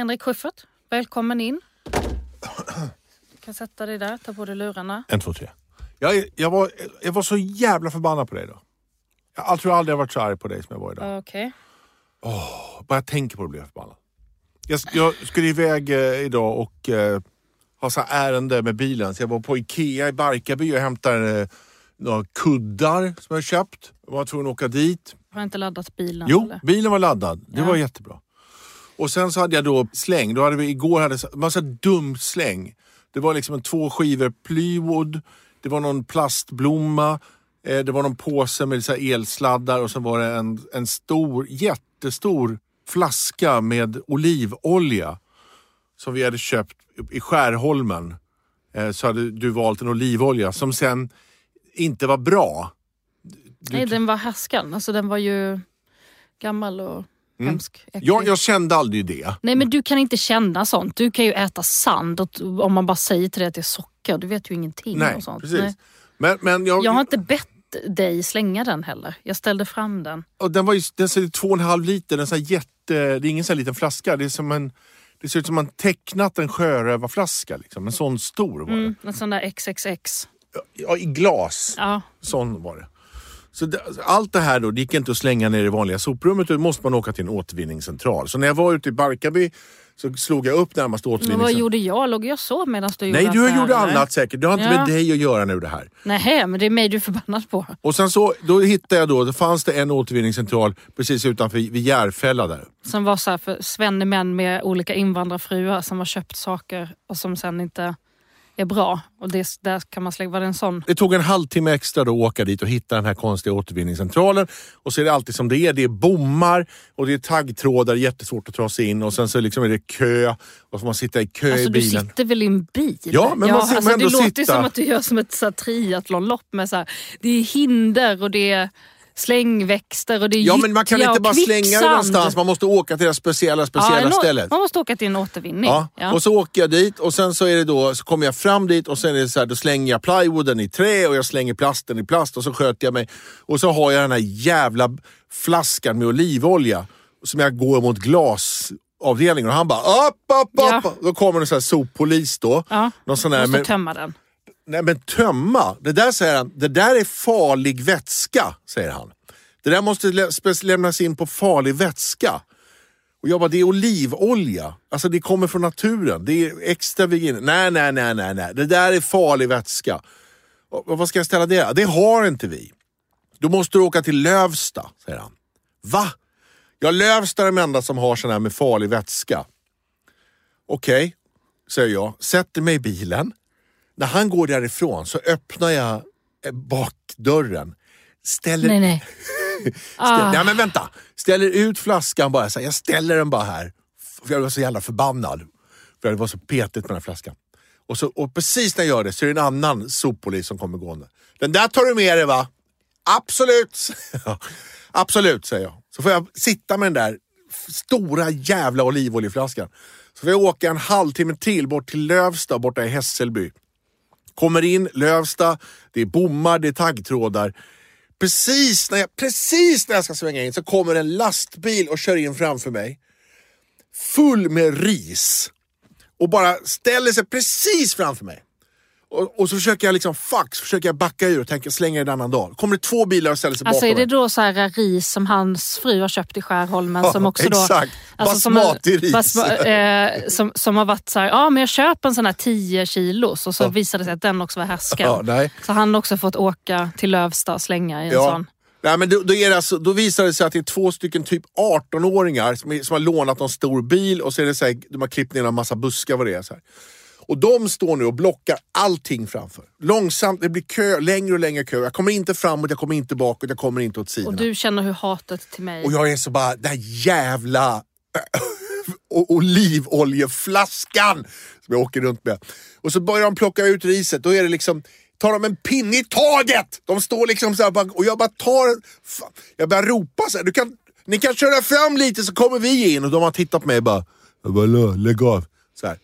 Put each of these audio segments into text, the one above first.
Henrik Schyffert, välkommen in. Du kan sätta dig där, ta på dig lurarna. En, två, tre. Jag, jag, var, jag var så jävla förbannad på dig då. Jag tror aldrig jag varit så arg på dig som jag var idag. Okej. Bara jag tänker på det blir jag förbannad. Jag, jag skulle iväg eh, idag och eh, ha så ärende med bilen. Så jag var på Ikea i Barkarby och hämtade eh, några kuddar som jag köpt. Jag var tvungen att åka dit. Har inte laddat bilen? Jo, eller? bilen var laddad. Det Ja. var jättebra. Och sen så hade jag då släng. Då hade vi, igår hade massa dum släng. Det var liksom två skivor plywood. Det var någon plastblomma. Eh, det var någon påse med så här elsladdar och sen var det en, en stor, jättestor flaska med olivolja. Som vi hade köpt i Skärholmen. Eh, så hade du valt en olivolja som sen inte var bra. Du- Nej, den var härskan. Alltså den var ju gammal och hemsk. Mm. jag, jag kände aldrig det. Nej men du kan inte känna sånt. Du kan ju äta sand och, om man bara säger till dig att det är socker. Du vet ju ingenting Nej, om sånt. precis. Men, men jag, Jag har inte bett dig slänga den heller. Jag ställde fram den. och den var ju den ser två och en halv liter, den är jätte, det är ingen så här liten flaska. Det, är som en, det ser ut som man tecknat en sjörövarflaska. Liksom. En sån stor var det. Mm, en sån där XXX. Ja, I glas. Ja, Sån var det. Så det, allt det här då, det gick inte att slänga ner i vanliga soprummet. Då måste man åka till en återvinningscentral. Så när jag var ute i Barkarby så slog jag upp närmaste men vad återvinningscentral. gjorde jag? Låg jag så medan du gjorde Nej, du gjorde eller? annat säkert. Det har inte Ja. med dig att göra nu det här. Nej, men det är mig du är förbannad på. Och sen så, då hittade jag då, det fanns det en återvinningscentral precis utanför vid Järfälla där. Som var så här för svenne män med olika invandrarfruar som har köpt saker och som sen inte är bra. Och det, där kan man det en sån? Det tog en halvtimme extra då att åka dit och hitta den här konstiga återvinningscentralen. Och så är det alltid som det är. Det är bommar och det är taggtrådar, jättesvårt att ta sig in. Och sen så liksom är det kö och så man sitta i kö Alltså i du bilen. sitter väl i en bil? Ja, men man ser- alltså, man Det ändå låter ju sitta. som att du gör som ett triathlonlopp med så här, det är hinder och det är slängväxter och det är Ja men man kan inte bara slänga det någonstans. Man måste åka till det speciella, speciella Ja, stället. Man måste åka till en återvinning. Ja. Ja. Och så åker jag dit och sen så är det då, så kommer jag fram dit och sen är det så här, då slänger jag plywooden i trä och jag slänger plasten i plast och så sköter jag mig. Och så har jag den här jävla flaskan med olivolja som jag går mot glasavdelningen och han bara upp, upp, upp. Ja. Då kommer en sån här soppolis då. Ja. Någon sån där, måste med, tömma den nej men tömma, det där säger han, det där är farlig vätska, säger han. Det där måste lä- lämnas in på farlig vätska. Och jag bara, det är olivolja. Alltså det kommer från naturen. Det är extra virgin. Nej, nej, nej, nej, nej. Det där är farlig vätska. Och, och vad ska jag ställa det? Det har inte vi. Då måste du åka till Lövsta, säger han. Va? Ja, Lövsta är de enda som har sån här med farlig vätska. Okej, säger jag. Sätter mig i bilen. När han går därifrån så öppnar jag eh, bakdörren. Ställer Nej, nej. Ställ, ja, men vänta! Ställer ut flaskan bara. Så här, jag ställer den bara här. För jag var så jävla förbannad. För det var så petigt med den här flaskan. Och, så, och precis när jag gör det så är det en annan soppolis som kommer gående. Den där tar du med dig va? Absolut! Absolut, säger jag. Så får jag sitta med den där stora jävla olivoljeflaskan. Så får jag åka en halvtimme till bort till Lövsta borta i Hässelby. Kommer in, Lövsta, det är bommar, det är taggtrådar. Precis när, jag, precis när jag ska svänga in så kommer en lastbil och kör in framför mig. Full med ris. Och bara ställer sig precis framför mig. Och, och så försöker jag liksom, fuck, så försöker jag backa ur och tänka slänga det en annan dag. Kommer det två bilar och ställer sig Alltså är bakom det mig. då så här ris som hans fru har köpt i Skärholmen? Ja, som också då, exakt. som, Basmati-ris. basma- eh, som, som har varit så här, ja men jag köper en sån här 10 kilos och så Ja. visade det sig att den också var härsken. Ja, nej. Så han har också fått åka till Lövsta och slänga i en Ja. sån. Nej, men då, då, är det alltså, då visar det sig att det är två stycken typ 18-åringar som, är- som har lånat någon stor bil och så är det så här, de har klippt ner en massa buskar vad det är. Så här. Och de står nu och blockar allting framför. Långsamt, det blir kö, längre och längre kö. Jag kommer inte framåt, jag kommer inte bakåt, jag kommer inte åt sidorna. Och du känner hur hatet till mig... Och jag är så bara, den här jävla olivoljeflaskan som jag åker runt med. Och så börjar de plocka ut riset, då är det liksom tar de en pinne i taget! De står liksom så här och jag bara tar... Jag börjar ropa så här, du kan, ni kan köra fram lite så kommer vi in. Och de har tittat på mig och bara, jag bara "Lå, lägg av. Så här.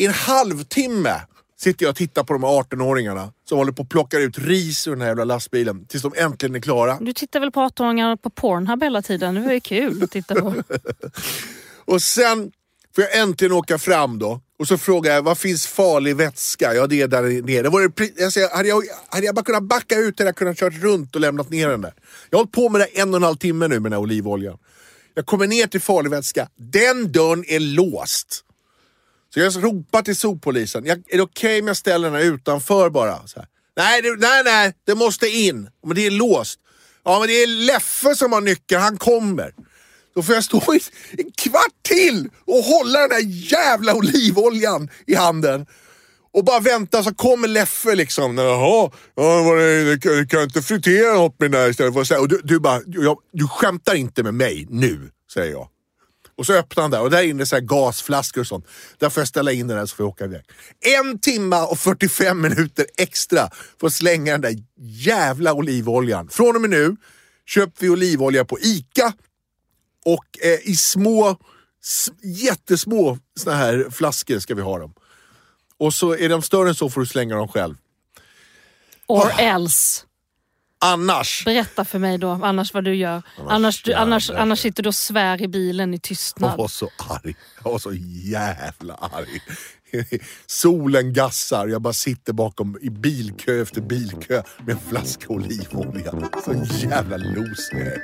I en halvtimme sitter jag och tittar på de här 18-åringarna som håller på att plocka ut ris ur den här jävla lastbilen tills de äntligen är klara. Du tittar väl på 18-åringar på Pornhub hela tiden? Det var ju kul att titta på. Och sen får jag äntligen åka fram då. Och så frågar jag, vad finns farlig vätska? Ja, det är där nere. Var det, säger, hade, jag, hade jag bara kunnat backa ut hade jag kunnat kört runt och lämnat ner den där. Jag har hållit på med det en och en halv timme nu med den här olivoljan. Jag kommer ner till farlig vätska. Den dörren är låst. Så jag ropar till soppolisen. Jag, är det okej om jag ställer den här utanför bara? Så här. Nej, det, nej, nej, det måste in. Men det är låst. Ja, men det är Leffe som har nyckeln. Han kommer. Då får jag stå i en kvart till och hålla den här jävla olivoljan i handen. Och bara vänta så kommer Leffe liksom. Jaha, ja, det, du kan, du kan inte fritera något med den där istället för att säga. Och du, du bara, jag, du skämtar inte med mig nu, säger jag. Och så öppnar han där och där inne är så här gasflaskor och sånt. Där får jag ställa in den här så får jag åka iväg. En timma och 45 minuter extra för att slänga den där jävla olivoljan. Från och med nu köper vi olivolja på ICA och eh, i små, s- jättesmå såna här flaskor ska vi ha dem. Och så är de större än så får du slänga dem själv. Or else. Annars, Berätta för mig då, annars vad du gör. Annars, du, annars, annars sitter du och svär i bilen i jag tystnad. var så arg. Jag var så jävla arg. Solen gassar, jag bara sitter bakom i bilkö efter bilkö med en flaska olivolja. Så jävla jag är.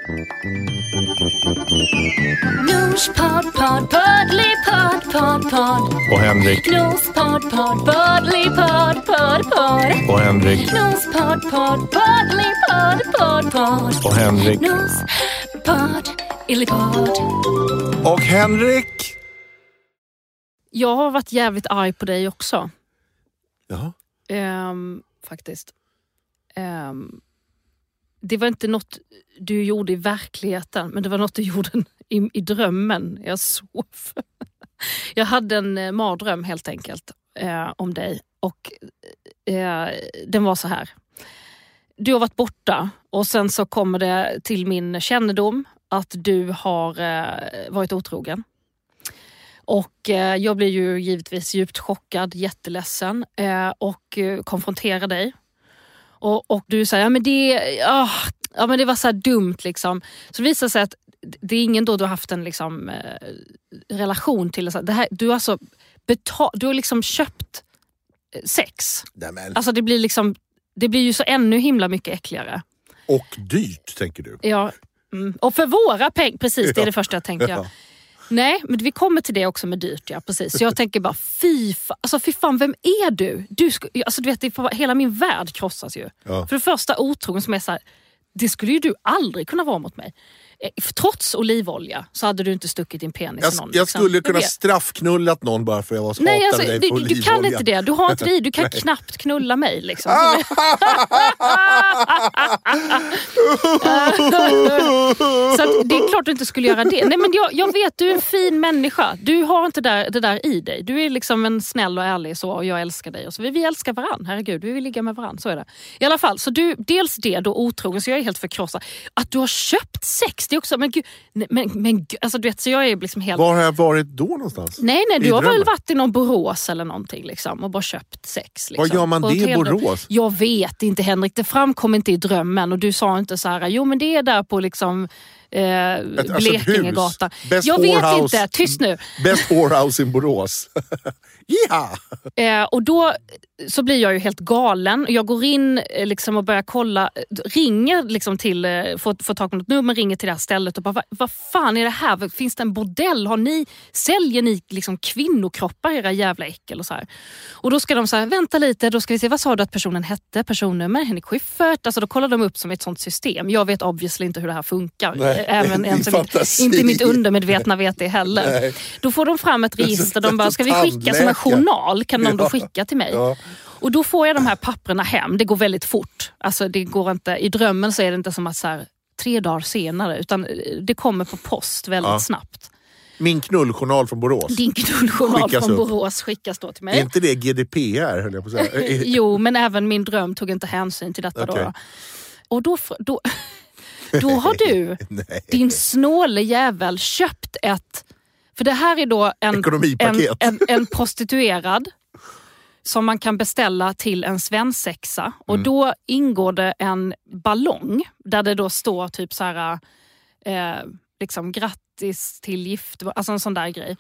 Norspodd, podd, poddlypodd, podd, podd. Och Henrik. Norspodd, podd, poddlypodd, podd, podd. Och Henrik. Norspodd, podd, poddlypodd, podd, podd. Och Henrik. Och Henrik. Jag har varit jävligt arg på dig också. Ja. Ehm, faktiskt. Ehm, det var inte något du gjorde i verkligheten, men det var något du gjorde i, i drömmen. Jag sov. Jag hade en eh, mardröm helt enkelt eh, om dig och eh, den var så här. Du har varit borta och sen så kommer det till min kännedom att du har eh, varit otrogen. Och eh, jag blir ju givetvis djupt chockad, jätteledsen eh, och eh, konfronterar dig. Och, och du säger, ja men det, ah, ja, men det var så dumt liksom. Så det visar sig att det är ingen då du har haft en liksom, relation till. Det här, du, har alltså betal, du har liksom köpt sex. Nej, men. Alltså det blir liksom det blir ju så ännu himla mycket äckligare. Och dyrt, tänker du. Ja, mm. Och för våra pengar, precis det är det första jag tänker. Ja. Nej, men vi kommer till det också med dyrt. Ja, precis. Så jag tänker bara, fy, fa- alltså, fy fan, vem är du? du, sk- alltså, du vet, det hela min värld krossas ju. Ja. För det första otrogen som är så här, det skulle ju du aldrig kunna vara mot mig. Eh, Trots olivolja så hade du inte stuckit din penis Jag, någon. jag liksom. skulle kunna straffknullat någon bara för jag var så Nej, hatade alltså, dig du, för du, kan olivolja. inte det. Du har inte det. Du kan knappt knulla mig. Liksom. Så att det är klart du inte skulle göra det. Nej, men jag, jag vet, du är en fin människa. Du har inte där, det där i dig. Du är liksom en snäll och ärlig så, och jag älskar dig. Och så. Vi, vi älskar varann. Herregud, vi vill ligga med varann. Så är det. I alla fall, så du, dels det då otrogen, så jag är helt förkrossad. Att du har köpt sex, det är också... Men gud, nej, men, men, gud, alltså, du vet, så jag är liksom helt... Var har jag varit då någonstans? Nej, nej, I du har väl varit i någon Borås eller någonting liksom, och bara köpt sex. Liksom, Var gör man det i. Borås? Jag vet inte Henrik, det framkom inte i drömmen och du sa inte så här, jo men det är där på liksom eh, alltså Blekingegatan. Jag vet inte, tyst nu. Best whorehouse in Borås. ja! Eh, och då så blir jag ju helt galen. Jag går in eh, liksom och börjar kolla, eh, ringer liksom till, eh, får, får tag på något nummer, ringer till det här stället och bara, vad, vad fan är det här? Finns det en bordell? Har ni, säljer ni liksom kvinnokroppar era jävla äckel? Och, så här. och då ska de säga, vänta lite, då ska vi se, vad sa du att personen hette? Personnummer? Henrik Schyffert? Alltså då kollar de upp som ett sånt system. Jag vet obviously inte hur det här funkar. Nej, Eh, Även din ens, fantasi. inte mitt undermedvetna vet det heller. Nej. Då får de fram ett register, de bara, ska vi skicka som en. Journal? Kan de då skicka till mig? Ja. Och då får jag de här papperna hem. Det går väldigt fort. Alltså det går inte, I drömmen så är det inte som att så här, tre dagar senare, utan eh, det kommer på post väldigt Ja. snabbt. Min knulljournal från Borås. Din knulljournal Skickas från upp. Borås skickas då till Är mig. inte det GDPR höll jag på att säga? Jo, men även min dröm tog inte hänsyn till detta. Okej. Då. Och då, då, då har du, din snåle jävel, köpt ett... För det här är då en, en, en, en prostituerad som man kan beställa till en svensexa. Och Mm. då ingår det en ballong där det då står typ så här... Eh, liksom grattis till gift... Alltså en sån där grej.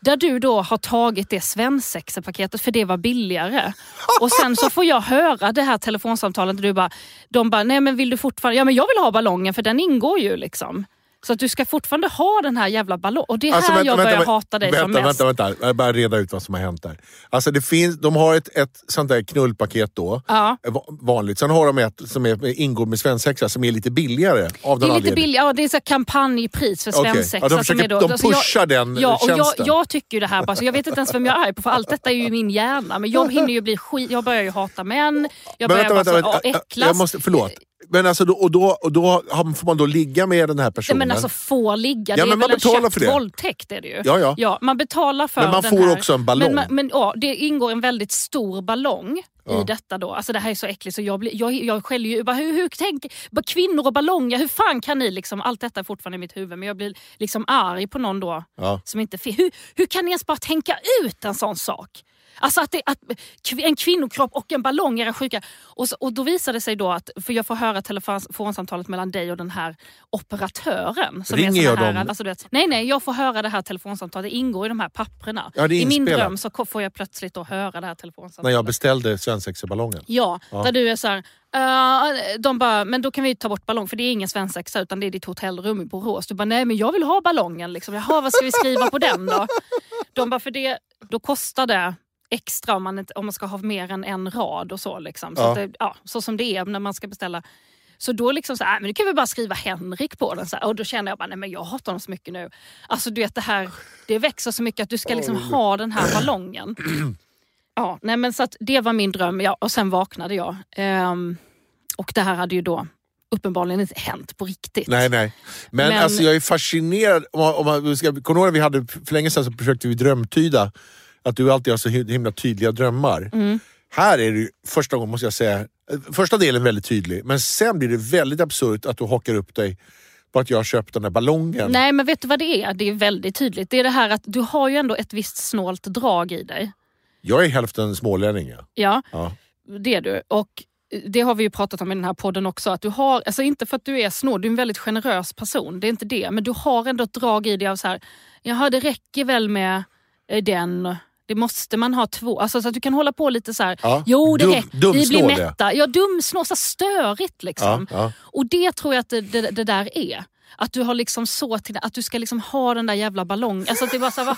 Där du då har tagit det svensexepaketet för det var billigare. Och sen så får jag höra det här telefonsamtalet och du bara, de bara, nej men vill du fortfarande, ja men jag vill ha ballongen för den ingår ju liksom. Så att du ska fortfarande ha den här jävla ballongen. Och det är Alltså, här vänta, jag börjar vänta, hata dig som vänta, mest. vänta, vänta. Jag bara reda ut vad som har hänt där. Alltså det finns, de har ett, ett sånt där knullpaket då, Ja. eh, va- vanligt. Sen har de ett som är, ingår med svensexa som är lite billigare. Av Det är lite billigt, ja, det är så kampanjpris för svensexa. Ja, de som försöker- då, de alltså jag- pushar den ja, och jag, tjänsten. jag tycker ju det här bara, så jag vet inte ens vem jag är på för allt detta är ju min hjärna. Men jag hinner ju bli skit, jag börjar ju hata män, jag börjar vänta, bara vänta, så, vänta. Jag- äcklas. Jag måste, förlåt. Men alltså då, och då, och då får man då ligga med den här Ja, personen? men alltså få ligga, Ja, det är men man väl en för det. våldtäkt är det ju. Ja, ja. man betalar för Men man den får här. också en ballong. Men, man- men ja, det ingår en väldigt stor ballong Ja. i detta då. Alltså det här är så äckligt så jag, blir, jag, jag skäller ju bara, hur, hur tänker, bara kvinnor och ballonger, hur fan kan ni liksom, allt detta är fortfarande i mitt huvud men jag blir liksom arg på någon då Ja. som inte hur, hur kan ni ens bara tänka ut en sån sak? Alltså att, det, att en kvinnokropp och en ballong är sjuka. Och, så, och då visar det sig då att, för jag får höra telefonsamtalet mellan dig och den här operatören. Som Ringer är jag här, dem? Alltså, vet, nej, nej, jag får höra det här telefonsamtalet. Det ingår i de här papprena. Ja, I min dröm så får jag plötsligt då höra det här telefonsamtalet. När jag beställde svensexaballongen. Ja, Ja. där du är så här, "Eh, de bara, men då kan vi ta bort ballong för det är ingen svensexa utan det är ditt hotellrum i Borås. Du bara, nej men jag vill ha ballongen. Liksom. Jaha, vad ska vi skriva på den då? De bara, för det, då kostar det extra om man, inte, om man ska ha mer än en rad och så. Liksom. Så, Ja. det, ja, så som det är när man ska beställa. Så då liksom så här, "Äh, men du kan vi bara skriva Henrik på den. Så här. Och då känner jag bara, nej men jag hatar honom så mycket nu. Alltså du vet det här, det växer så mycket att du ska liksom ha den här ballongen. Ja, nej men så att det var min dröm ja, och sen vaknade jag. Ehm, och det här hade ju då uppenbarligen inte hänt på riktigt. Nej, nej. Men, Men- Alltså, jag är fascinerad. Om man, om man, kommer du ihåg, vi hade, för länge sedan så försökte vi drömtyda att du alltid har så himla tydliga drömmar. Mm. Här är det första gången måste jag säga, eh, första delen väldigt tydlig, men sen blir det väldigt absurt att du hakar upp dig på att jag har köpt den där ballongen. Nej men vet du vad det är? Det är väldigt tydligt. Det är det här att du har ju ändå ett visst snålt drag i dig. Jag är hälften smålänning. Ja. Ja, Ja. det är du. Och det har vi ju pratat om i den här podden också. Att du har, alltså inte för att du är snål, du är en väldigt generös person. Det är inte det. Men du har ändå ett drag i dig av så här, jaha det räcker väl med eh, den. Det måste man ha två. Alltså så att du kan hålla på lite så här. Ja. Jo det Dum- räcker. Vi blir det. mätta. Ja dumsnål, så störigt liksom. Ja, ja. Och det tror jag att det, det, det där är. Att du har liksom så till att du ska liksom ha den där jävla ballongen. Alltså att det var så här, vad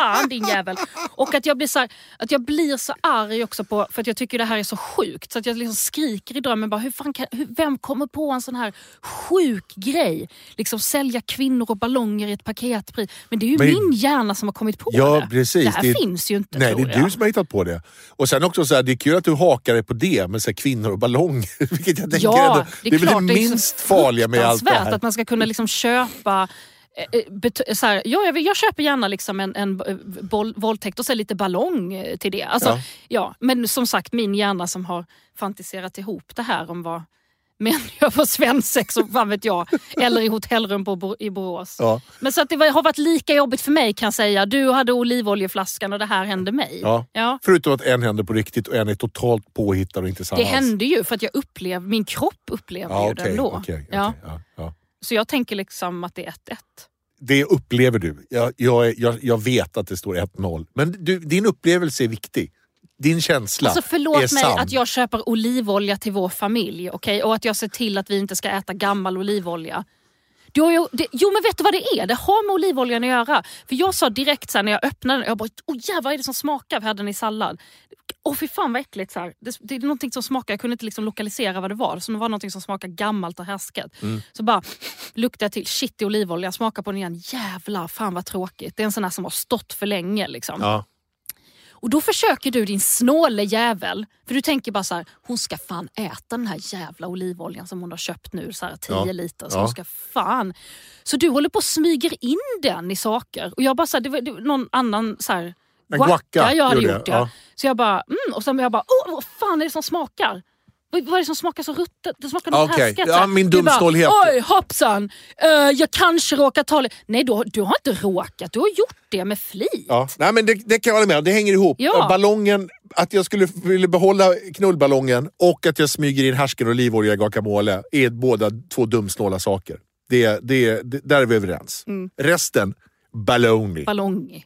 fan din jävel. Och att jag blir så här, att jag blir så arg också på, för att jag tycker det här är så sjukt. Så att jag liksom skriker i drömmen bara, hur fan kan, hur, vem kommer på en sån här sjuk grej? Liksom sälja kvinnor och ballonger i ett paketpris. Men det är ju Men- min hjärna som har kommit på Ja, det. precis. Det här Det är- finns ju inte Nej, det är jag. du som har hittat på det. Och sen också så här, det är kul att du hakar dig på det med så kvinnor och ballonger. Vilket jag tänker Ja, det är, väl det det är så minst farliga med allt det här. att man ska kunna liksom köpa eh, eh, så här, ja, jag, vill- jag köper gärna liksom en, en eh, boll, våldtäkt och så lite ballong till det. Alltså, Ja. ja. men som sagt, min hjärna som har fantiserat ihop det här om vad män gör på svensex, vad vet jag. Eller i hotellrum på, i Borås. Ja. Men så att det har varit lika jobbigt för mig kan jag säga. Du hade olivoljeflaskan och det här hände mig. Ja. Ja. Förutom att en händer på riktigt och en är totalt påhittad och inte sann Det hände ju för att jag upplevde, min kropp upplevde ju okej, den då. okej, okej, ja. Så jag tänker liksom att det är 1-1. Det upplever du. Jag, jag, är- jag, jag vet att det står 1-0. Men du, din upplevelse är viktig. Din känsla Alltså är förlåt mig sann. att jag köper olivolja till vår familj okej? och att jag ser till att vi inte ska äta gammal olivolja. Jo, jo, det, jo men vet du vad det är? Det har med olivoljan att göra. För jag sa direkt så när jag öppnade den, jag bara åh jävlar vad är det som smakar? Vi hade den i sallad. Åh fy fan vad äckligt. Så. Det, det är någonting som smakar, jag kunde inte liksom lokalisera vad det var. Så det var någonting som smakar gammalt och härsket. Så bara luktade jag till, shit det är olivolja, smaka på den igen. Jävlar, fan vad tråkigt. Det är en sån här som har stått för länge. Liksom. Ja. Och då försöker du din snåle jävel, för du tänker bara så här, hon ska fan äta den här jävla olivoljan som hon har köpt nu, så här 10 Ja. liter. Så Ja. hon ska fan. Så du håller på och smyger in den i saker. Och jag bara så här, det var, det var någon annan så här, guacca jag hade gjort. jag, Ja. ja. Så jag bara, mm, och sen jag bara, åh vad fan är det som smakar? Vad är det som smakar så ruttet? Det smakar något Okej, härsket. ja, min dumsnålhet. Oj hoppsan, Eh, jag kanske råkar ta. Nej du, du har inte råkat, du har gjort det med flit. Ja. Nej, men det, det kan jag hålla med om. Det hänger ihop. Ja. Ballongen, att jag skulle vilja behålla knullballongen och att jag smyger in härsken och olivolja i guacamole är båda två dumsnåla saker. Det, det, det, där är vi överens. Mm. Resten, baloney. Ballongi.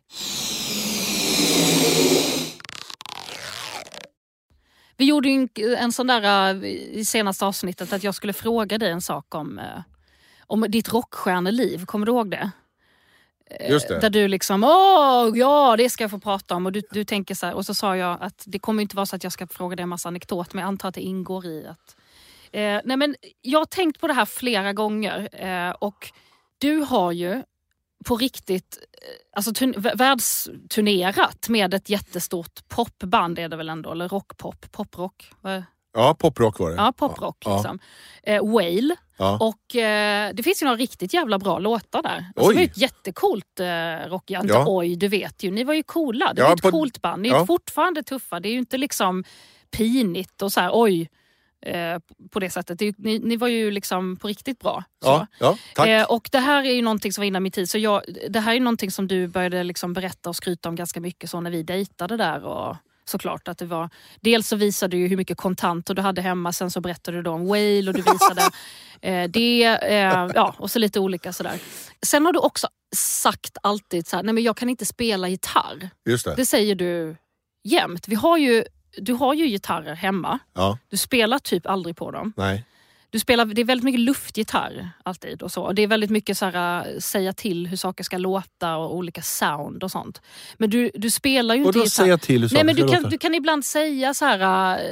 Vi gjorde ju en, en sån där eh, i senaste avsnittet att jag skulle fråga dig en sak om, eh, om ditt rockstjärneliv. Kommer du ihåg det? Eh, Just det. Där du liksom, åh ja det ska jag få prata om. Och du, du tänker så här, och så sa jag att det kommer inte vara så att jag ska fråga dig en massa anekdoter men jag antar att det ingår i att... Eh, nej men jag har tänkt på det här flera gånger eh, och du har ju på riktigt eh, alltså, turn- vä- världsturnerat med ett jättestort popband är det väl ändå, eller rockpop, poprock? Ja, poprock var det. Ja, poprock Ja. liksom. Eh, Whale. Ja. Och eh, det finns ju några riktigt jävla bra låtar där. Alltså, Oj. det var ju ett jättecoolt eh, rock. Ja, Ja. oj, du vet ju. Ni var ju coola. Det Ja, var ju ett på- coolt band. Ni är ja. fortfarande tuffa. Det är ju inte liksom pinigt och så här oj. Eh, på det sättet. Det ni, ni var ju liksom på riktigt bra. Ja, ja, tack. Eh, och det här är ju någonting som var innan min tid. Så jag, det här är någonting som du började liksom berätta och skryta om ganska mycket så när vi dejtade där. Och såklart att det var... Dels så visade du hur mycket kontanter du hade hemma. Sen så berättade du om Whale och du visade eh, det. Eh, ja, och så lite olika sådär. Sen har du också sagt alltid så här, nej men jag kan inte spela gitarr. Just det. Det säger du jämt. Vi har ju, du har ju gitarrer hemma. Ja, Du spelar typ aldrig på dem. nej. Du spelar, det är väldigt mycket luftgitarr alltid. Och så. Och det är väldigt mycket så här, äh, säga till hur saker ska låta och olika sound och sånt. Men du, du spelar ju Och inte då gitarr. säga till hur Nej, men saker du, ska kan, låta. du kan ibland säga så här, äh,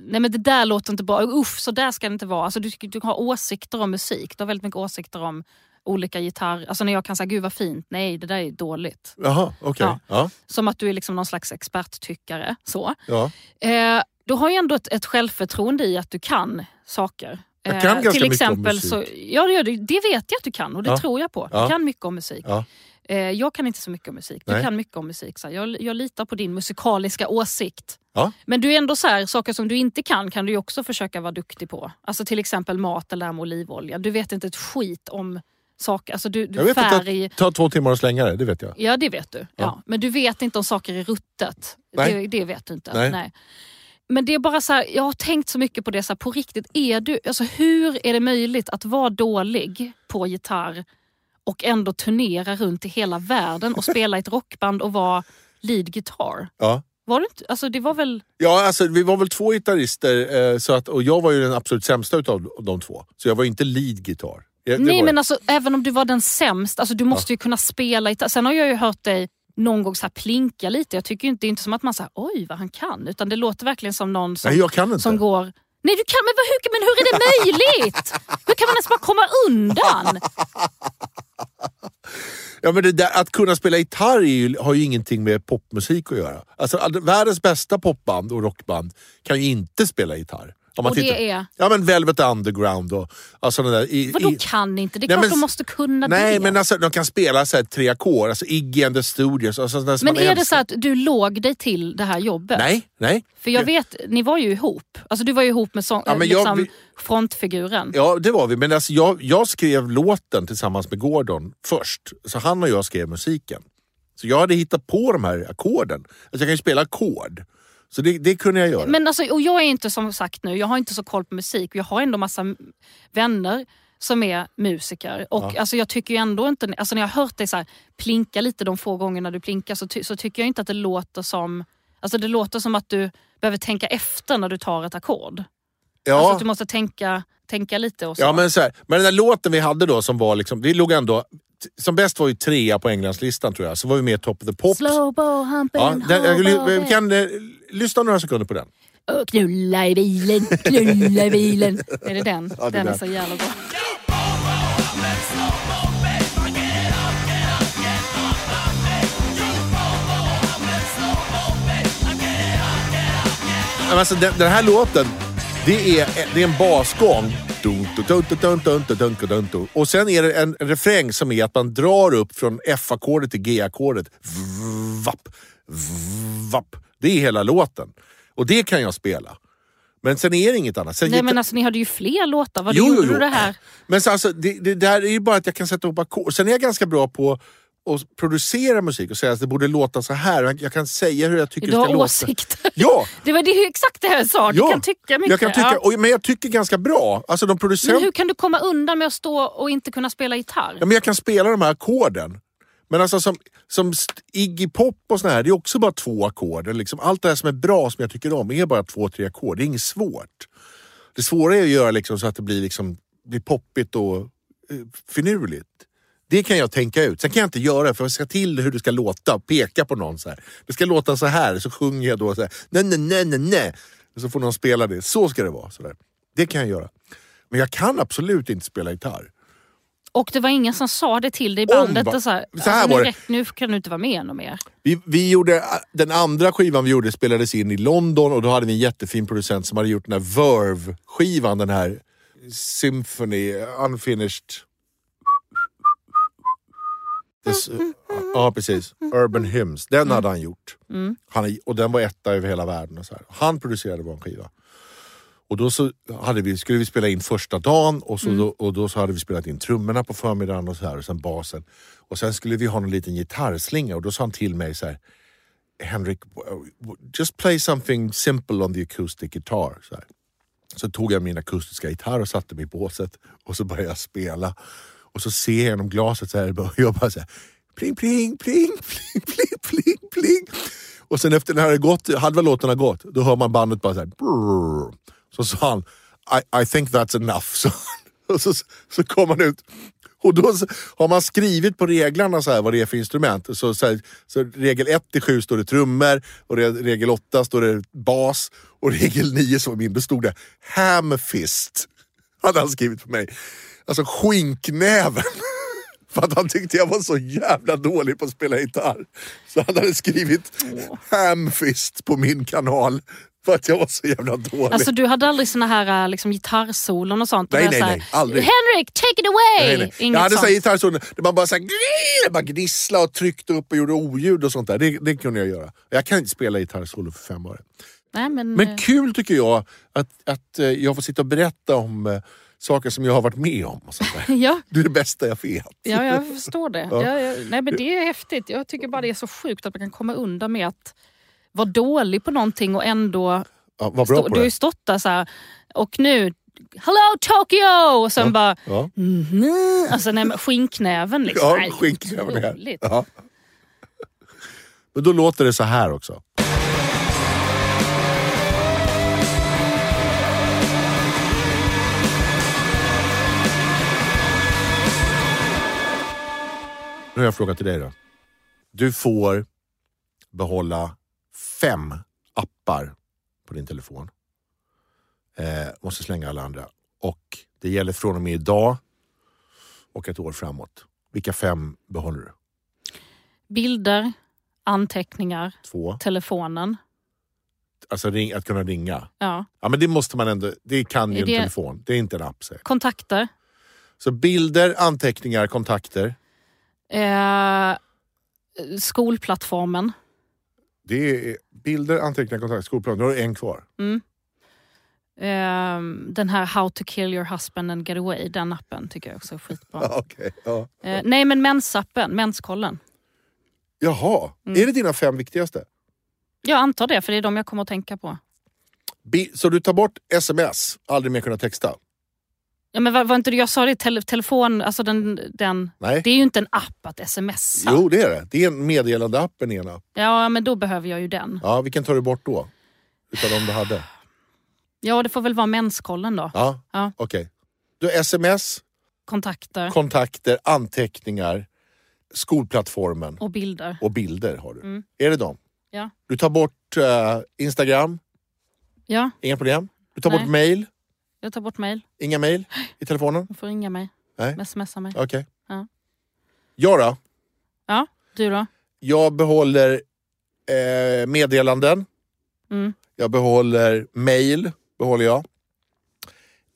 nej men det där låter inte bra, uff så där ska det inte vara. Alltså, du, du har åsikter om musik, du har väldigt mycket åsikter om olika gitarr. Alltså när jag kan säga, gud vad fint, nej det där är dåligt. Jaha, okej. Ja. Ja. Som att du är liksom någon slags experttyckare. Så. Ja. Eh, du har ju ändå ett, ett självförtroende i att du kan saker. Jag Eh, kan ganska till mycket om exempel musik. så, ja, det, gör du. det vet jag att du kan och det tror jag på. Du kan mycket om musik. Ja. Eh, jag kan inte så mycket om musik. Du Nej. kan mycket om musik. Så jag, jag litar på din musikaliska åsikt. Ja. Men du är ändå så här, saker som du inte kan kan du också försöka vara duktig på. Alltså till exempel mat eller det här med olivolja. Du vet inte ett skit om saker. Alltså du, Jag du vet att färg... det tar två timmar att slänga det, det vet jag. Ja det vet du. Ja. Ja. Men du vet inte om saker är ruttet. Nej. Det, det vet du inte. Nej. Men det är bara så här, jag har tänkt så mycket på det, så här, på riktigt, är du, alltså, hur är det möjligt att vara dålig på gitarr och ändå turnera runt i hela världen och spela i ett rockband och vara lead guitar? Ja. Var du inte, alltså det var väl... Ja, alltså, vi var väl två gitarrister eh, så att, och jag var ju den absolut sämsta utav de två. Så jag var inte lead gitarr. Ja, Nej men alltså även om du var den sämst, alltså, du måste ju kunna spela gitarr. Sen har jag ju hört dig någon gång så plinka lite. Jag tycker inte, det är inte som att man säger oj vad han kan. Utan det låter verkligen som någon som, Nej, jag som går... Nej du kan, men, vad- hur, men hur är det möjligt? hur kan man ens bara komma undan? Ja, men det där, att kunna spela gitarr ju, har ju ingenting med popmusik att göra. Alltså, all- världens bästa popband och rockband kan ju inte spela gitarr. Om man Och det tittar. är? Ja men Velvet Underground och alltså, den där, i, Vadå i, kan inte? Det är Nej, klart men- de måste kunna Nej det. men alltså, de kan spela så här, tre ackord, alltså Iggy and the Studios. Alltså, Men är det älskar. så att du låg dig till det här jobbet? Nej, nej. För jag vet, ni var ju ihop. Alltså du var ju ihop med sång, Ja, men jag- liksom, vi- frontfiguren. Ja, det var vi. Men alltså, jag, jag skrev låten tillsammans med Gordon först. Så han och jag skrev musiken. Så jag hade hittat på de här ackorden. Alltså, jag kan ju spela ackord. Så det, det kunde jag göra. Men alltså, och jag är inte som sagt nu, jag har inte så koll på musik. Jag har ändå massa vänner som är musiker. Och alltså, jag tycker ju ändå inte, alltså, när jag har hört dig så här, plinka lite de få gångerna du plinkar så, ty, så tycker jag inte att det låter som Alltså det låter som att du behöver tänka efter när du tar ett ackord. ja. Alltså att du måste tänka, tänka lite och så. Ja, men, så här, men den där låten vi hade då som var liksom, vi låg ändå, som bäst var ju trea på Englandslistan tror jag, så var vi med i Top of the Pops. Slowbo, humpen, Ja, den, hobo, vi kan eh, lyssna några sekunder på den. Och knulla i bilen, knulla i bilen. är det den? Ja, det den är, så jävla bra. Alltså, den, den här låten, det är, det är en basgång. Och sen är det en refräng som är att man drar upp från F-ackordet till G-ackordet. Vapp, vapp, det är hela låten. Och det kan jag spela. Men sen är det inget annat. Sen Nej men alltså ni hade ju fler låtar. Vad Jo, gjorde jo, jo. du det här? Men så, alltså, det, det där är ju bara att jag kan sätta ihop ackord. Sen är jag ganska bra på att producera musik och säga att det borde låta så här. Jag- kan säga hur jag tycker Du det ska har låta. åsikter. Ja! Det var det är ju exakt det jag sa. Du ja. kan tycka mycket. Jag kan tycka, ja. men jag tycker ganska bra. Alltså de Men producenter... hur kan du komma undan med att stå och inte kunna spela gitarr? Ja, men jag kan spela de här ackorden. Men alltså som, som Iggy Pop och sådär, här, det är också bara två ackord. Liksom, allt det här som är bra, som jag tycker om, är bara två, tre ackord. Det är inget svårt. Det svåra är att göra liksom så att det blir, liksom, blir poppigt och eh, finurligt. Det kan jag tänka ut. Sen kan jag inte göra det, för jag ska till hur det ska låta. Peka på någon så här. Det ska låta så här, så sjunger jag då så här. Nej, nej, nej, nej, nej. Och så får någon spela det. Så ska det vara. Så där. Det kan jag göra. Men jag kan absolut inte spela gitarr. Och det var ingen som sa det till dig i bandet. och så här, så här alltså, nu, det. räck- nu kan du inte vara med något mer. Vi, vi gjorde, den andra skivan vi gjorde spelades in i London och då hade vi en jättefin producent som hade gjort den här Verve-skivan, den här Symphony, Unfinished... This, ja, precis. Urban Hymns. Den hade han gjort. Han, och den var etta över hela världen. Och så här. Han producerade vår skiva. Och då så hade vi, skulle vi spela in första dagen och, så då, och då så hade vi spelat in trummorna på förmiddagen och så här och sen basen. Och sen skulle vi ha en liten gitarrslinga och då sa han till mig så här Henrik, just play something simple on the acoustic guitar. Så, här. så tog jag min akustiska gitarr och satte mig i båset och så började jag spela. Och så ser jag genom glaset så här, och jag bara så här, pling, pling, pling, pling, pling, pling, pling. Och sen efter den här gått, halva låten har gått, då hör man bandet bara så här, brrr. Så sa han, I, I think that's enough. Så, så, så kom han ut. Och då har man skrivit på reglerna så här, vad det är för instrument. Så, så, här, så regel 1 till 7 står det trummor, och re- regel 8 står det bas och regel 9 som min, då stod det hamfist. Hade han skrivit på mig. Alltså skinknäven. För att han tyckte jag var så jävla dålig på att spela gitarr. Så han hade skrivit hamfist på min kanal. För att jag var så jävla dålig. Alltså du hade aldrig såna här liksom, gitarrsolon och sånt? Nej, Och nej, här, nej, aldrig. Henrik, take it away! Nej, nej. Inget Jag hade sånt. såhär gitarrsolo där man bara, så här, bara gnisslade och tryckte upp och gjorde oljud och sånt där. Det, det kunde jag göra. Jag kan inte spela gitarrsolo för fem år. Nej, men, Men eh, kul tycker jag att, att eh, jag får sitta och berätta om eh, saker som jag har varit med om. Och sånt där. ja, Det är det bästa jag vet. ja, jag förstår det. Ja. Ja. Ja, nej, men det är häftigt. Jag tycker bara det är så sjukt att man kan komma undan med att vara dålig på någonting och ändå... Ja, vad bra Stå, på du har ju det. stått där så här, och nu... Hello Tokyo! Och sen bara... Ja, Mm, alltså nej, skinknäven liksom. ja skinknäven otroligt. Ja. Men då låter det så här också. Nu har jag en fråga till dig då. Du får behålla fem appar på din telefon. Eh, måste slänga alla andra. Och det gäller från och med idag och ett år framåt. Vilka fem behåller du? Bilder, anteckningar, Två. telefonen. Alltså ring, att kunna ringa. Ja. Ja men det måste man ändå, det kan ju Är en det- telefon. Det är inte en app. säger jag. Kontakter. Så bilder, anteckningar, kontakter. Eh, skolplattformen. Det är bilder, anteckningar, kontakter, skolplan. Nu har du en kvar. Mm. Eh, den här How to kill your husband and get away, den appen tycker jag också är skitbra. Okej. ja. Eh, nej men mensappen, menskollen. Jaha, Mm. är det dina fem viktigaste? Jag antar det, för det är de jag kommer att tänka på. Bi- Så du tar bort sms, aldrig mer kunna texta? Ja, men var, var inte det jag sa det? Tele, telefon, alltså den, den, Nej. det är ju inte en app att smsa. Jo det är det. Det är en meddelandeappen i en app. Ja, men då behöver jag ju den. Ja, vilken tar du bort då? Utav de du hade? Ja, det får väl vara menskollen då. Ja, Ja. okej. Du sms, Kontakter kontakter, anteckningar, skolplattformen och bilder. och bilder har du. Mm. Är det dem? Ja. Du tar bort eh, Instagram, Ja, inga problem. Du tar Nej. bort mail, jag tar bort mail. inga mail i telefonen? Du får ringa mig. Nej. Smsa mig. Okej. Ja. Jag då? Ja, du då? Jag behåller eh, meddelanden. Mm. Jag behåller mail. Behåller jag.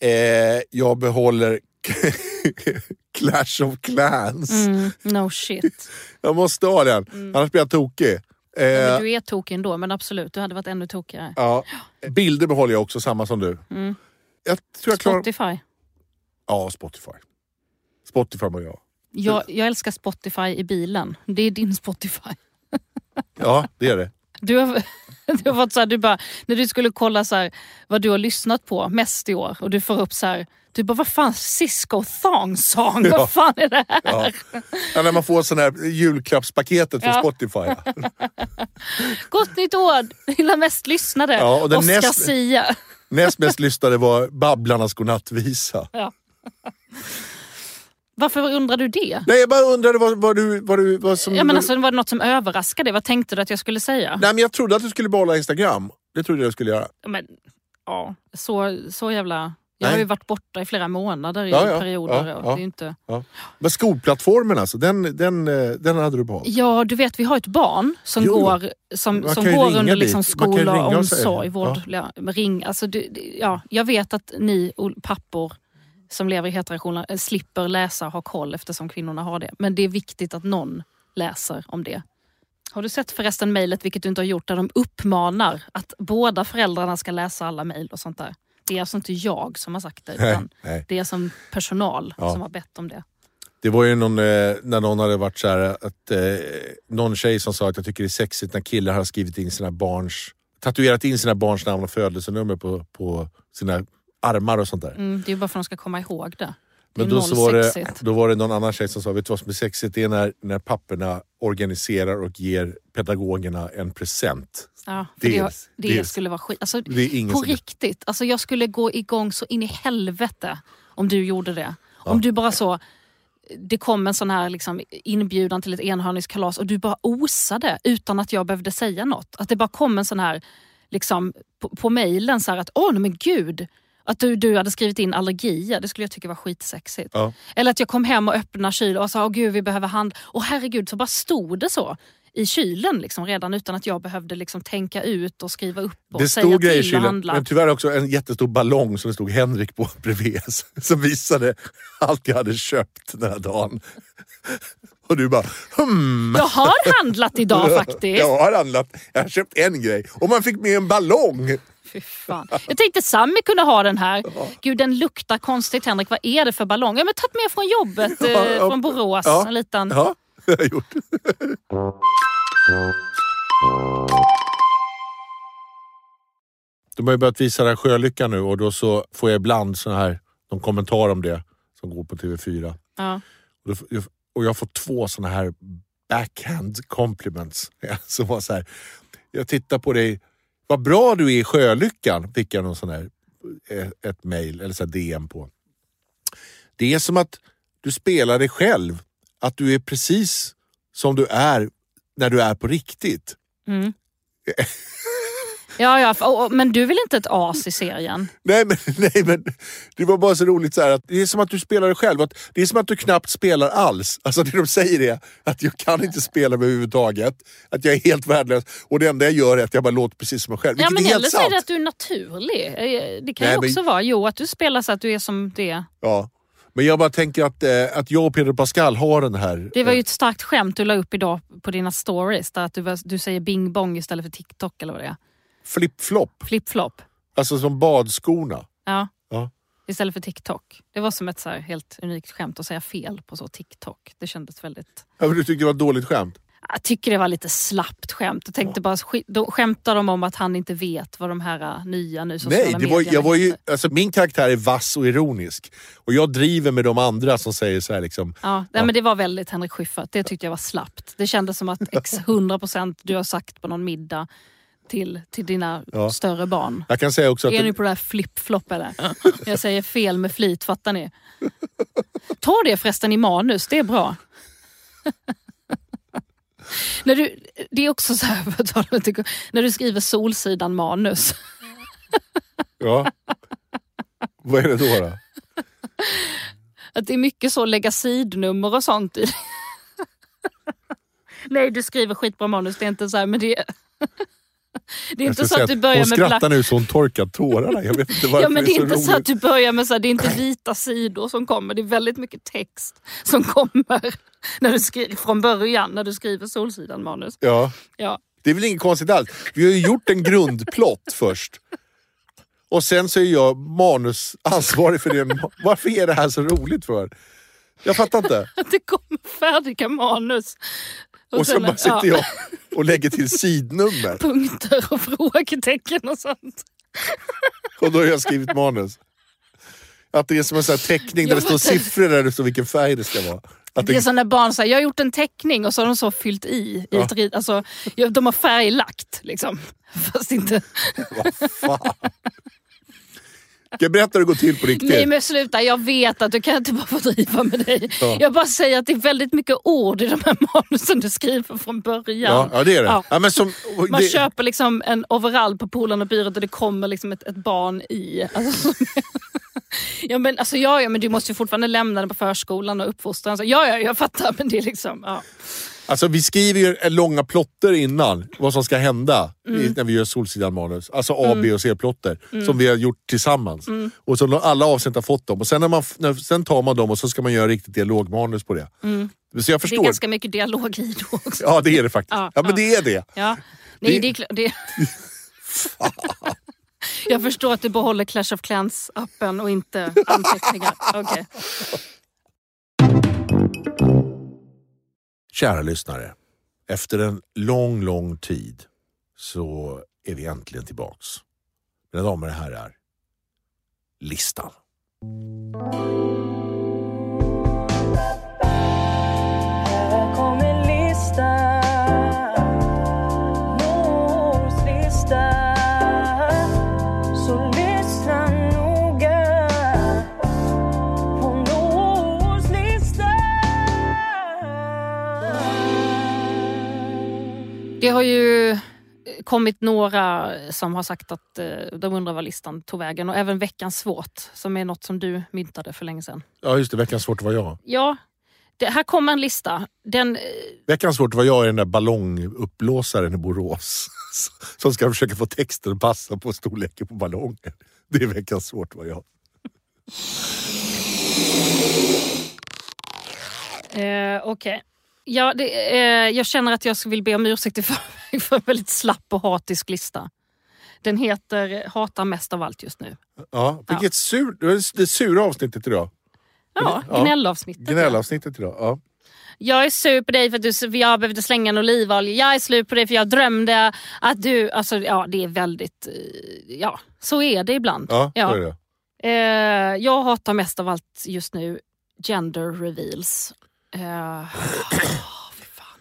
Eh, jag behåller Clash of Clans. Mm, no shit. Jag måste ha den, annars blir jag tokig. Mm. Ja, Eh, men du är tokig ändå, men absolut, du hade varit ännu tokigare. ja. Bilder behåller jag också, samma som du. Mm. Jag tror jag klarar... Spotify. Ja, Spotify. Spotify må jag. Jag, jag älskar Spotify i bilen. Det är din Spotify. Ja, det är det. Du har, Du har fått så här, du bara, när du skulle kolla så här, vad du har lyssnat på mest i år och du får upp så här, du bara vad fan Cisco Thong Song, Ja. vad fan är det här? Ja. Ja, när man får sån här julklappspaketet från Ja. Spotify. Gott nytt år, dina mest lyssnade. Ja, och den Oscar näst- Sia. Näst mest lyssnade var Babblarnas godnattvisa. Ja. Varför undrar du det? Nej, jag bara undrade vad, vad, du, vad, du, vad som... Ja, men alltså, var det något som överraskade? Vad tänkte du att jag skulle säga? Nej, men jag trodde att du skulle behålla Instagram. Det trodde jag du skulle göra. Men, ja, så, så jävla... Jag Nej. har ju varit borta i flera månader i Ja, ja, perioder. ja, ja. Det är inte... Men skolplattformen alltså, den, den, eh, den hade du behållit? Ja, du vet vi har ett barn som Jo. går, som, som går under liksom skola och omsorg. Vård, ja. ring, alltså, du, ja, jag vet att ni pappor som lever i heterelationer eh, slipper läsa och ha koll eftersom kvinnorna har det. Men det är viktigt att någon läser om det. Har du sett förresten mejlet, vilket du inte har gjort, där de uppmanar att båda föräldrarna ska läsa alla mejl och sånt där. Det är alltså inte jag som har sagt det, utan Nej. det är som personal Ja. som har bett om det. Det var ju någon, eh, när någon hade varit så här att eh, någon tjej som sa att jag tycker det är sexigt när killar har skrivit in sina barns, tatuerat in sina barns namn och födelsenummer på, på sina armar och sånt där. Mm, det är ju bara för att de ska komma ihåg det. Det Men då, så var det, då var det någon annan tjej som sa, vet du vad som är sexigt? Det är när, när papperna organiserar och ger pedagogerna en present. Ja, för Det- det, det, det- skulle vara skit. Alltså, på riktigt, alltså, jag skulle gå igång så in i helvete om du gjorde det. Om du bara så, det kom en sån här liksom, inbjudan till ett enhörningskalas och du bara osade utan att jag behövde säga något. Att det bara kom en sån här liksom, på, på mejlen så här att åh men gud, att du, du hade skrivit in allergier, det skulle jag tycka var skitsexigt. Ja. Eller att jag kom hem och öppnade kylen och sa åh gud vi behöver hand. Och herregud så bara stod det så i kylen liksom, redan utan att jag behövde liksom, tänka ut och skriva upp och Det säga stod grejer i och kylen, handla. men tyvärr också en jättestor ballong som det stod Henrik på bredvid. Som visade allt jag hade köpt den här dagen. Och du bara hmm. Jag har handlat idag faktiskt. Jag har handlat, jag har köpt en grej och man fick med en ballong. Fy fan. Jag tänkte Sammy kunde ha den här. Gud den luktar konstigt Henrik, vad är det för ballong? Ja men tagit med från jobbet, eh, Ja, ja. från Borås. Ja. En liten. Ja, det har jag gjort. De har ju börjat visa den här Sjölyckan nu och då så får jag ibland såna här, någon kommentar om det som går på TV4. Ja. Och, då, får- och jag fått två såna här backhand compliments. Som var så här, jag tittar på dig, vad bra du är i Sjölyckan, fick jag någon sån här, eh, ett mail eller så här DM på. Det är som att du spelar dig själv, att du är precis som du är när du är på riktigt. Mm. Ja, ja, och- och- men du är väl inte ett as i serien? Nej men, nej men det var bara så roligt så här att det är som att du spelar dig själv. Att det är som att du knappt spelar alls. Alltså det de säger är att jag kan inte spela överhuvudtaget. Att jag är helt värdelös. Och det enda jag gör är att jag bara låter precis som mig själv. Ja, men är eller så är det att du är naturlig. Eh, Det kan Nej, ju men- också vara. Jo, att du spelar så att du är som det. Ja. Men jag bara tänker att, eh, att jag och Peter Pascal har den här... Det var ju eh, ett starkt skämt du la upp idag på dina stories. Där att du, var- du säger bing bong istället för TikTok eller vad det är. flip-flop. Flip-flop. Alltså som badskorna. Ja. Ja. Istället för TikTok. Det var som ett så helt unikt skämt att säga fel på så TikTok. Det kändes väldigt... Ja, men du tyckte det var ett dåligt skämt? Jag tycker det var lite slappt skämt. Jag tänkte bara, då skämtar de om att han inte vet vad de här äh, nya nu sociala Nej, det var, jag var ju, alltså, min karaktär är vass och ironisk. Och jag driver med de andra som säger så här liksom... Ja, nej, men det var väldigt Henrik Schyffert. Det tyckte jag var slappt. Det kändes som att x 100% du har sagt på någon middag till, till dina Ja. större barn. Jag kan säga också att... Är ni på det här flip-flop eller? Jag säger fel med flit, fattar ni? Ta det förresten i manus, det är bra. när du, det är också så här, för att tala lite- när du skriver Solsidan-manus. Ja. Vad är det då? då? Att det är mycket så lägga sidnummer och sånt i. Nej, du skriver skitbra manus, det är inte så här, men det. Det är inte så att du börjar hon med skrattar black... nu så hon torkar tårarna. Jag vet inte varför Ja, men det är inte så så att roligt. du börjar med så här, det är inte vita sidor som kommer, det är väldigt mycket text som kommer när du skriver, från början när du skriver Solsidan-manus. Ja, Ja. det är väl inget konstigt alls. Vi har ju gjort en grundplott först. Och sen så är jag manusansvarig för det. Varför är det här så roligt för? Jag fattar inte. Att det kommer färdiga manus. Och så sen- bara sitter ja, jag och lägger till sidnummer. Punkter och frågetecken och sånt. Och då har jag skrivit manus. Att det är som en sån teckning där det står siffror där det står vilken färg det ska vara. Att Det är det, som när barn säger jag har gjort en teckning och så har de så fyllt i. i Ja. ett alltså, de har färglagt liksom. Fast inte... vad fan. Jag berätta hur det går till på riktigt? Nej men sluta, jag vet att du kan inte bara få driva med dig. Ja. Jag bara säger att det är väldigt mycket ord i de här manusen du skriver från början. ja, ja, det är det. Ja. Ja. men som, Man det, köper liksom en overall på Polarn och byrån och det kommer liksom ett, ett barn i. Alltså, ja, men, alltså, ja, ja, men du måste ju fortfarande lämna den på förskolan och uppfostran. Så, ja, ja, jag fattar. Men det är liksom... Ja. Alltså vi skriver ju långa plotter innan vad som ska hända Mm. när vi gör Solsidan-manus. Alltså A, B och C-plotter som vi har gjort tillsammans. Mm. Och så alla avsnitt har fått dem. Och sen, när man, när, sen tar man dem och så ska man göra riktigt dialogmanus på det. Så jag Mm. Det är förstår. ganska mycket dialog i då också. Ja det är det faktiskt. Ja, Ja, men det är det. Ja. Nej, Det- det... är. Det... jag förstår att du behåller Clash of Clans-appen och inte anteckningar. Okej. Kära lyssnare. Efter en lång, lång tid så är vi äntligen tillbaks. Mina damer och herrar, listan. Det har ju kommit några som har sagt att eh, de undrar vad listan tog vägen. Och även Veckans svårt, som är något som du myntade för länge sedan. Ja just det, veckans svårt var jag. Ja, det, här kommer en lista. Den, eh, Veckans svårt var jag är den där ballongupplåsaren i Borås. Som ska försöka få texten att passa på storleken på ballongen. Det är veckans svårt var jag. eh, Okej. Ja, det, eh, jag känner att jag vill be om ursäkt i förväg för en väldigt slapp och hatisk lista. Den heter Hatar mest av allt just nu. Ja, vilket sur, det sura avsnittet idag. Ja, Ja. gnällavsnittet. ja. Gnällavsnittet idag. Ja. Jag är sur på dig för att du, jag behövde slänga en olivolja. Jag är sur på dig för jag drömde att du... Alltså, ja, det är väldigt... eh, Ja, så är det ibland. Ja, Ja. Så är det. Eh, jag hatar mest av allt just nu gender reveals.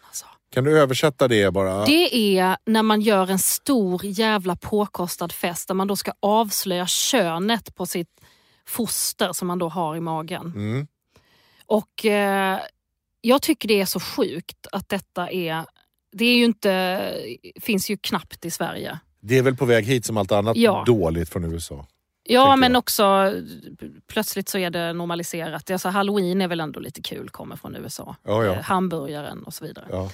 Alltså. Kan du översätta det bara? Det är när man gör en stor jävla påkostad fest där man då ska avslöja könet på sitt foster som man då har i magen. Mm. Och eh, jag tycker det är så sjukt att detta är... Det är ju inte, finns ju knappt i Sverige. Det är väl på väg hit som allt annat Ja. dåligt från USA. Ja, men jag. också plötsligt så är det normaliserat. Alltså, Halloween är väl ändå lite kul, kommer från USA. Ja, ja. Eh, hamburgaren och så vidare. Ja.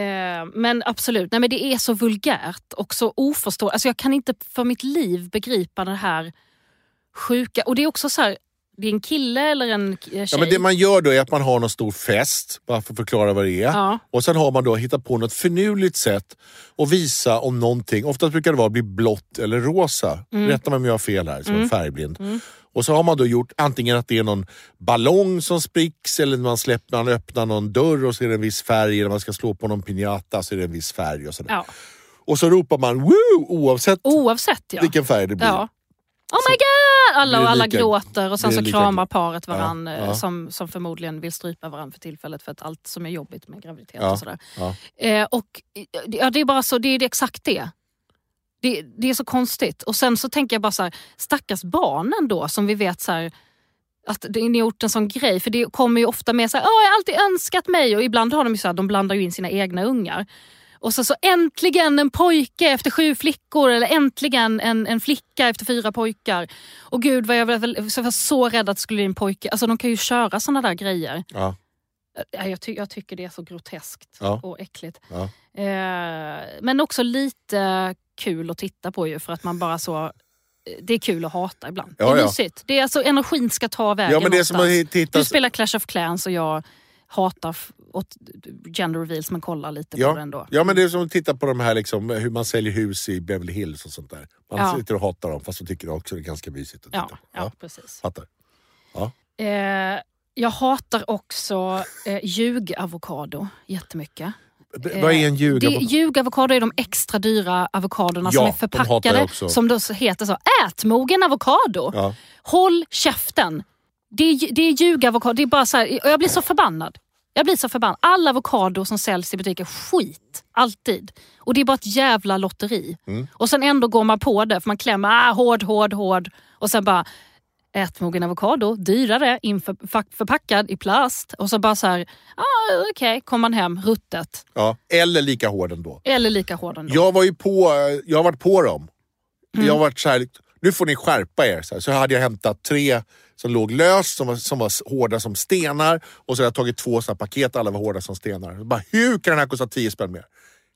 Eh, men absolut, nej, men det är så vulgärt och så oförståeligt. Alltså, jag kan inte för mitt liv begripa det här sjuka. Och det är också så här, det är en kille eller en tjej. Ja, men det man gör då är att man har någon stor fest, bara för att förklara vad det är. Ja. Och sen har man då hittat på något finurligt sätt att visa om någonting, oftast brukar det vara bli blått eller rosa. Mm. Rätta mig om jag har fel här, som är färgblind. Och så har man då gjort antingen att det är någon ballong som spricks eller man släpper, man öppnar någon dörr och så är det en viss färg, eller man ska slå på någon piñata så är det en viss färg. Och, sådär. Ja. och så ropar man woo oavsett Oavsett ja. vilken färg det blir. ja. Oh my god! Alla, och alla lika- gråter och sen så kramar paret varann Ja, eh, ja. Som, som förmodligen vill strypa varann för tillfället för att allt som är jobbigt med graviditet Ja, och sådär. Eh, och, eh, ja, det är bara så, det är exakt det. det. Det är så konstigt. Och sen så tänker jag bara så här, stackars barnen då som vi vet så här, att ni har gjort en sån grej. För det kommer ju ofta med så här, jag har alltid önskat mig och ibland har de ju så här, de blandar ju in sina egna ungar. Och så, så äntligen en pojke efter sju flickor eller äntligen en, en flicka efter fyra pojkar. Och gud vad jag var, så jag var så rädd att det skulle bli en pojke. Alltså de kan ju köra såna där grejer. Ja. Jag, ty jag tycker det är så groteskt Ja. och äckligt. Ja. Eh, men också lite kul att titta på ju för att man bara så... eh, Det är kul att hata ibland. Ja, det är ja. mysigt. Det är alltså energin ska ta vägen Ja men det är som någonstans. att titta... Du spelar Clash of Clans och jag hatar åt gender reveals men kollar lite på det Ja, ändå. ja men det är som att titta på de här liksom, hur man säljer hus i Beverly Hills och sånt där. Man Ja. sitter och hatar dem fast man tycker också det är ganska mysigt att titta Ja, ja, precis. Fattar. Eh, jag hatar också eh, ljugavokado jättemycket. B- Vad är en Det, ljugavokado? ljugavokado är de extra dyra avokadorna Ja, som är förpackade. Som då heter så. Ätmogen avokado. Ja. Håll käften. Det är, det är ljugavokado. Det är bara så här, och jag blir så förbannad. Jag blir så förbannad. All avokado som säljs i butiker, skit. Alltid. Och det är bara ett jävla lotteri. Mm. Och sen ändå går man på det för man klämmer ah, hård, hård, hård. Och sen bara ätmogen avokado, dyrare, förpackad i plast. Och så bara så här, ah, okej, kommer man hem, ruttet. Ja. Eller lika hård ändå. Eller lika hård ändå. Jag var ju på, jag har varit på dem. Mm. Jag har varit så här, nu får ni skärpa er. Så, här. så hade jag hämtat tre som låg löst, som var, som var hårda som stenar. Och så hade jag tagit två såna paket, alla var hårda som stenar. Bara, hur kan den här kosta 10 spänn mer?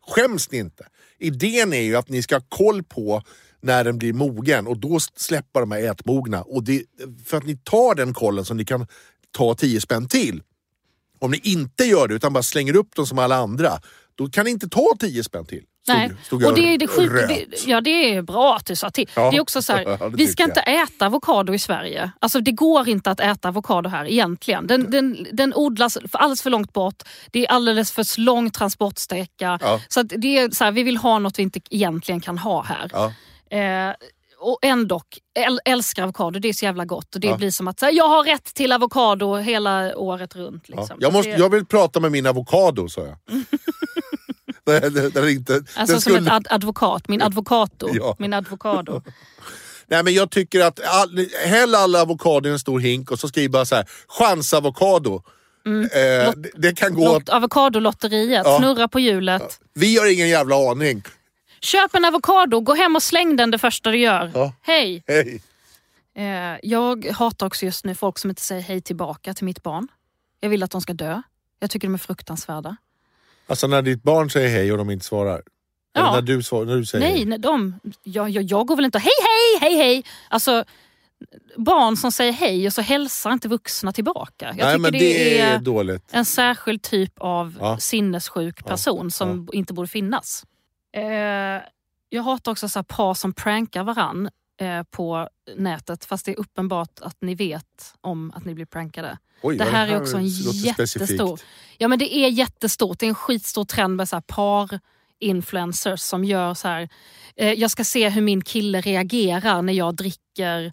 Skäms ni inte? Idén är ju att ni ska ha koll på när den blir mogen och då släppa de här ätmogna. Och det, för att ni tar den kollen så ni kan ta 10 spänn till. Om ni inte gör det utan bara slänger upp dem som alla andra, då kan ni inte ta 10 spänn till. Nej. stod och det är det det, ja det är bra att du sa till. Ja. Det är också så här, Ja, vi ska inte äta avokado i Sverige. Alltså det går inte att äta avokado här egentligen. Den, den, den odlas alldeles för långt bort. Det är alldeles för lång transportsträcka. Ja. Så det är så här, vi vill ha något vi inte egentligen kan ha här. Ja. Eh, och ändå äl, älskar avokado, det är så jävla gott. Och det Ja. blir som att så här, jag har rätt till avokado hela året runt. Ja. Liksom. Jag, måste, jag vill prata med min avokado, sa jag. Nej, är inte, Alltså den som skulle- ett ad advokat, min advokato. Ja. Min advokado. Nej, men jag tycker att all, häll alla avokado i en stor hink och så skriv bara så här, chansavokado. Eh, det, det kan gå... Lott, avokadolotteriet, Ja. snurra på hjulet. Vi har ingen jävla aning. Köp en avokado, gå hem och släng den det första du gör. Ja. Hej! Hej. Eh, jag hatar också just nu folk som inte säger hej tillbaka till mitt barn. Jag vill att de ska dö. Jag tycker de är fruktansvärda. Alltså när ditt barn säger hej och de inte svarar. Eller Ja. när du, svar, när du säger Nej, nej de, jag, jag, jag går väl inte och hej hej hej hej. Alltså barn som säger hej och så hälsar inte vuxna tillbaka. Jag Nej, tycker men det, det är dåligt. en särskild typ av Ja. sinnessjuk person som inte borde finnas. Eh, jag hatar också så par som prankar varann på nätet fast det är uppenbart att ni vet om att ni blir prankade. Oj, Det vad här är också en jättestor... specifikt. Ja men det är jättestort. Det är en skitstor trend med så här par influencers som gör så här. Eh, jag ska se hur min kille reagerar när jag dricker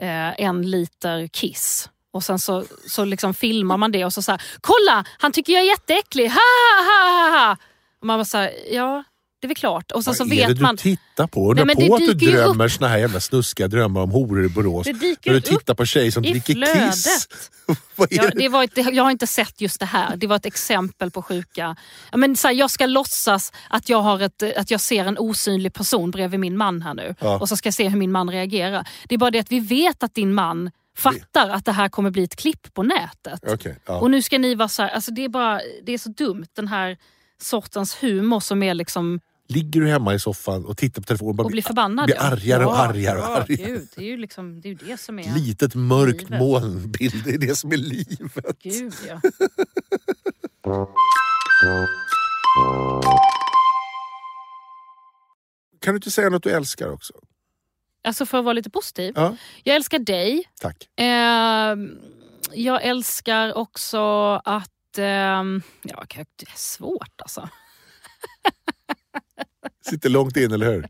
eh, en liter kiss. Och sen så, så liksom filmar man det och så så här, kolla han tycker jag är jätteäcklig, ha ha ha ha. Och man bara så här, ja det är väl klart. Och så Vad är det vet man, du tittar på? Undra Nej, på att du drömmer såna här jävla snuskiga drömmar om horor i Borås. det dyker När du tittar på tjejer som dricker flödet. kiss. Vad Ja, det? var ett, jag har inte sett just det här. Det var ett exempel på sjuka... Men, så här, jag ska låtsas att jag, har ett, att jag ser en osynlig person bredvid min man här nu. Ja. Och så ska jag se hur min man reagerar. Det är bara det att vi vet att din man fattar att det här kommer bli ett klipp på nätet. Okej, ja. Och nu ska ni vara så här, alltså det är bara, det är så dumt den här sortens humor som är liksom Ligger du hemma i soffan och tittar på telefonen och bara och blir förbannad. blir ja. argare och argare och ja, argare. Gud, det är ju liksom, det, är ju det som är... litet mörkt Livet. molnbild, det är det som är livet. Gud, ja. Kan du inte säga något du älskar också? Alltså för att vara lite positiv. Ja, Jag älskar dig. tack. Ehm, jag älskar också att... ehm, ja, det är svårt alltså. Sitter långt in, eller hur?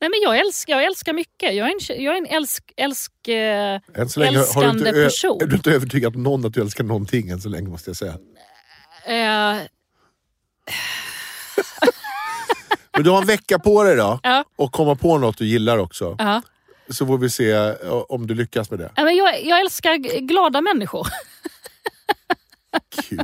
Nej, men jag, älskar, jag älskar mycket. Jag är en, jag är en älsk... älsk eh, Än så länge har du Älskande inte, person. är du inte övertygat någon att du älskar någonting än så länge måste jag säga. eh, Men du har en vecka på dig då ja, och komma på något du gillar också. ja. Så får vi se eh, om du lyckas med det. Ja, men jag, jag älskar glada människor. Gud.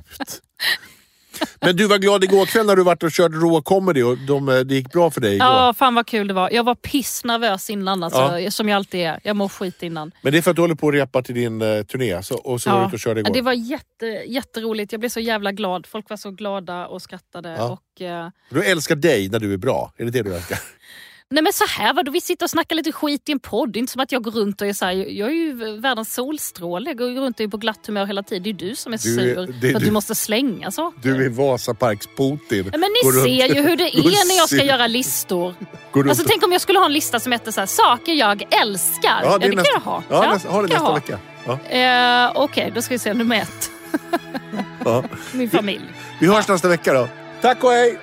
Men du var glad igår kväll när du varit och kört rå comedy och de, eh, det gick bra för dig igår. Ja, fan vad kul det var. Jag var pissnervös innan, alltså, Ja. som jag alltid är. Jag mår skit innan. Men det är för att du håller på att repa till din eh, turné så, och så var du ute och körde igår. Det var jätte, jätteroligt. Jag blev så jävla glad. Folk var så glada och skrattade. Ja. Och, eh, Du älskar dig när du är bra, är det det du älskar? Nej men så här var det, vi sitter och snackar lite skit i en podd. Det är inte som att jag går runt och är så här, jag är ju världens solstråle. Jag går ju runt och är på glatt humör hela tiden. Det är du som är sur det för att du. du måste slänga saker. Du är Vasaparks-Putin. Ja, men Går ni runt- ser ju hur det går är när jag ska göra listor. Går Alltså tänk om jag skulle ha en lista som heter så här, saker jag älskar. Ja, det, är kan nästa- jag ha. Ja, nästa, ha det kan nästa vecka. Ja. Eh, Okej, då ska vi se nummer ett. Ja. Min familj. Vi hörs nästa vecka då. Tack och hej!